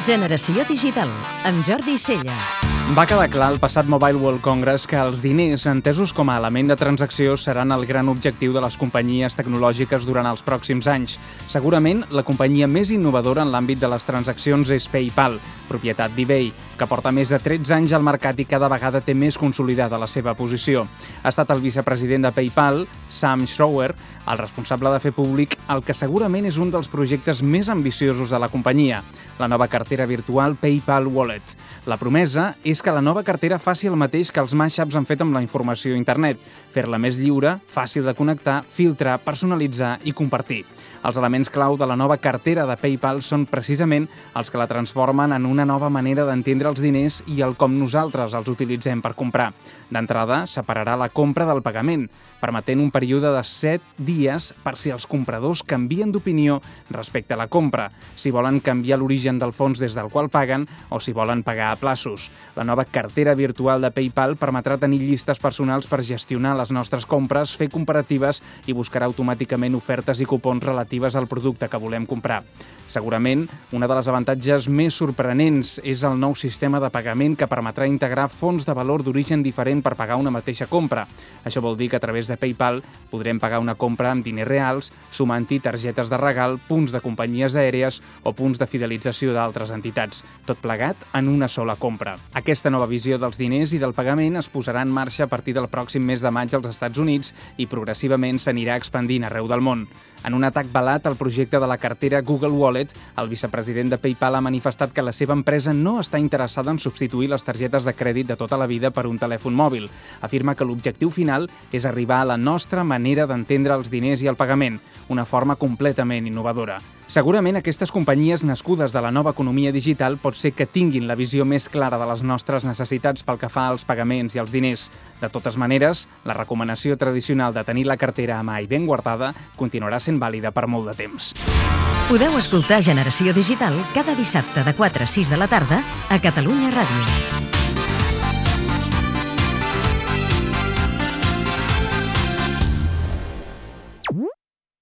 Generació Digital, amb Jordi Celles. Va quedar clar al passat Mobile World Congress que els diners, entesos com a element de transacció, seran el gran objectiu de les companyies tecnològiques durant els pròxims anys. Segurament, la companyia més innovadora en l'àmbit de les transaccions és PayPal, propietat d'eBay, que porta més de 13 anys al mercat i cada vegada té més consolidada la seva posició. Ha estat el vicepresident de PayPal, Sam Schroer, el responsable de fer públic el que segurament és un dels projectes més ambiciosos de la companyia, la nova cartera virtual PayPal Wallet. La promesa és que la nova cartera faci el mateix que els mashups han fet amb la informació a internet, fer-la més lliure, fàcil de connectar, filtrar, personalitzar i compartir. Els elements clau de la nova cartera de PayPal són precisament els que la transformen en una nova manera d'entendre els diners i el com nosaltres els utilitzem per comprar. D'entrada, separarà la compra del pagament, permetent un període de 7 dies per si els compradors canvien d'opinió respecte a la compra, si volen canviar l'origen del fons des del qual paguen o si volen pagar plaços. La nova cartera virtual de PayPal permetrà tenir llistes personals per gestionar les nostres compres, fer comparatives i buscarà automàticament ofertes i cupons relatives al producte que volem comprar. Segurament, una de les avantatges més sorprenents és el nou sistema de pagament que permetrà integrar fons de valor d'origen diferent per pagar una mateixa compra. Això vol dir que a través de PayPal podrem pagar una compra amb diners reals, sumant-hi targetes de regal, punts de companyies aèries o punts de fidelització d'altres entitats, tot plegat en una sola compra. Aquesta nova visió dels diners i del pagament es posarà en marxa a partir del pròxim mes de maig als Estats Units i progressivament s'anirà expandint arreu del món. En un atac balat al projecte de la cartera Google Wallet, el vicepresident de PayPal ha manifestat que la seva empresa no està interessada en substituir les targetes de crèdit de tota la vida per un telèfon mòbil. Afirma que l'objectiu final és arribar a la nostra manera d'entendre els diners i el pagament, una forma completament innovadora. Segurament aquestes companyies nascudes de la nova economia digital pot ser que tinguin la visió més clara de les nostres necessitats pel que fa als pagaments i als diners. De totes maneres, la recomanació tradicional de tenir la cartera a mà i ben guardada continuarà sent vàlida per molt de temps. Podeu escoltar Generació Digital cada dissabte de 4 a 6 de la tarda a Catalunya Ràdio.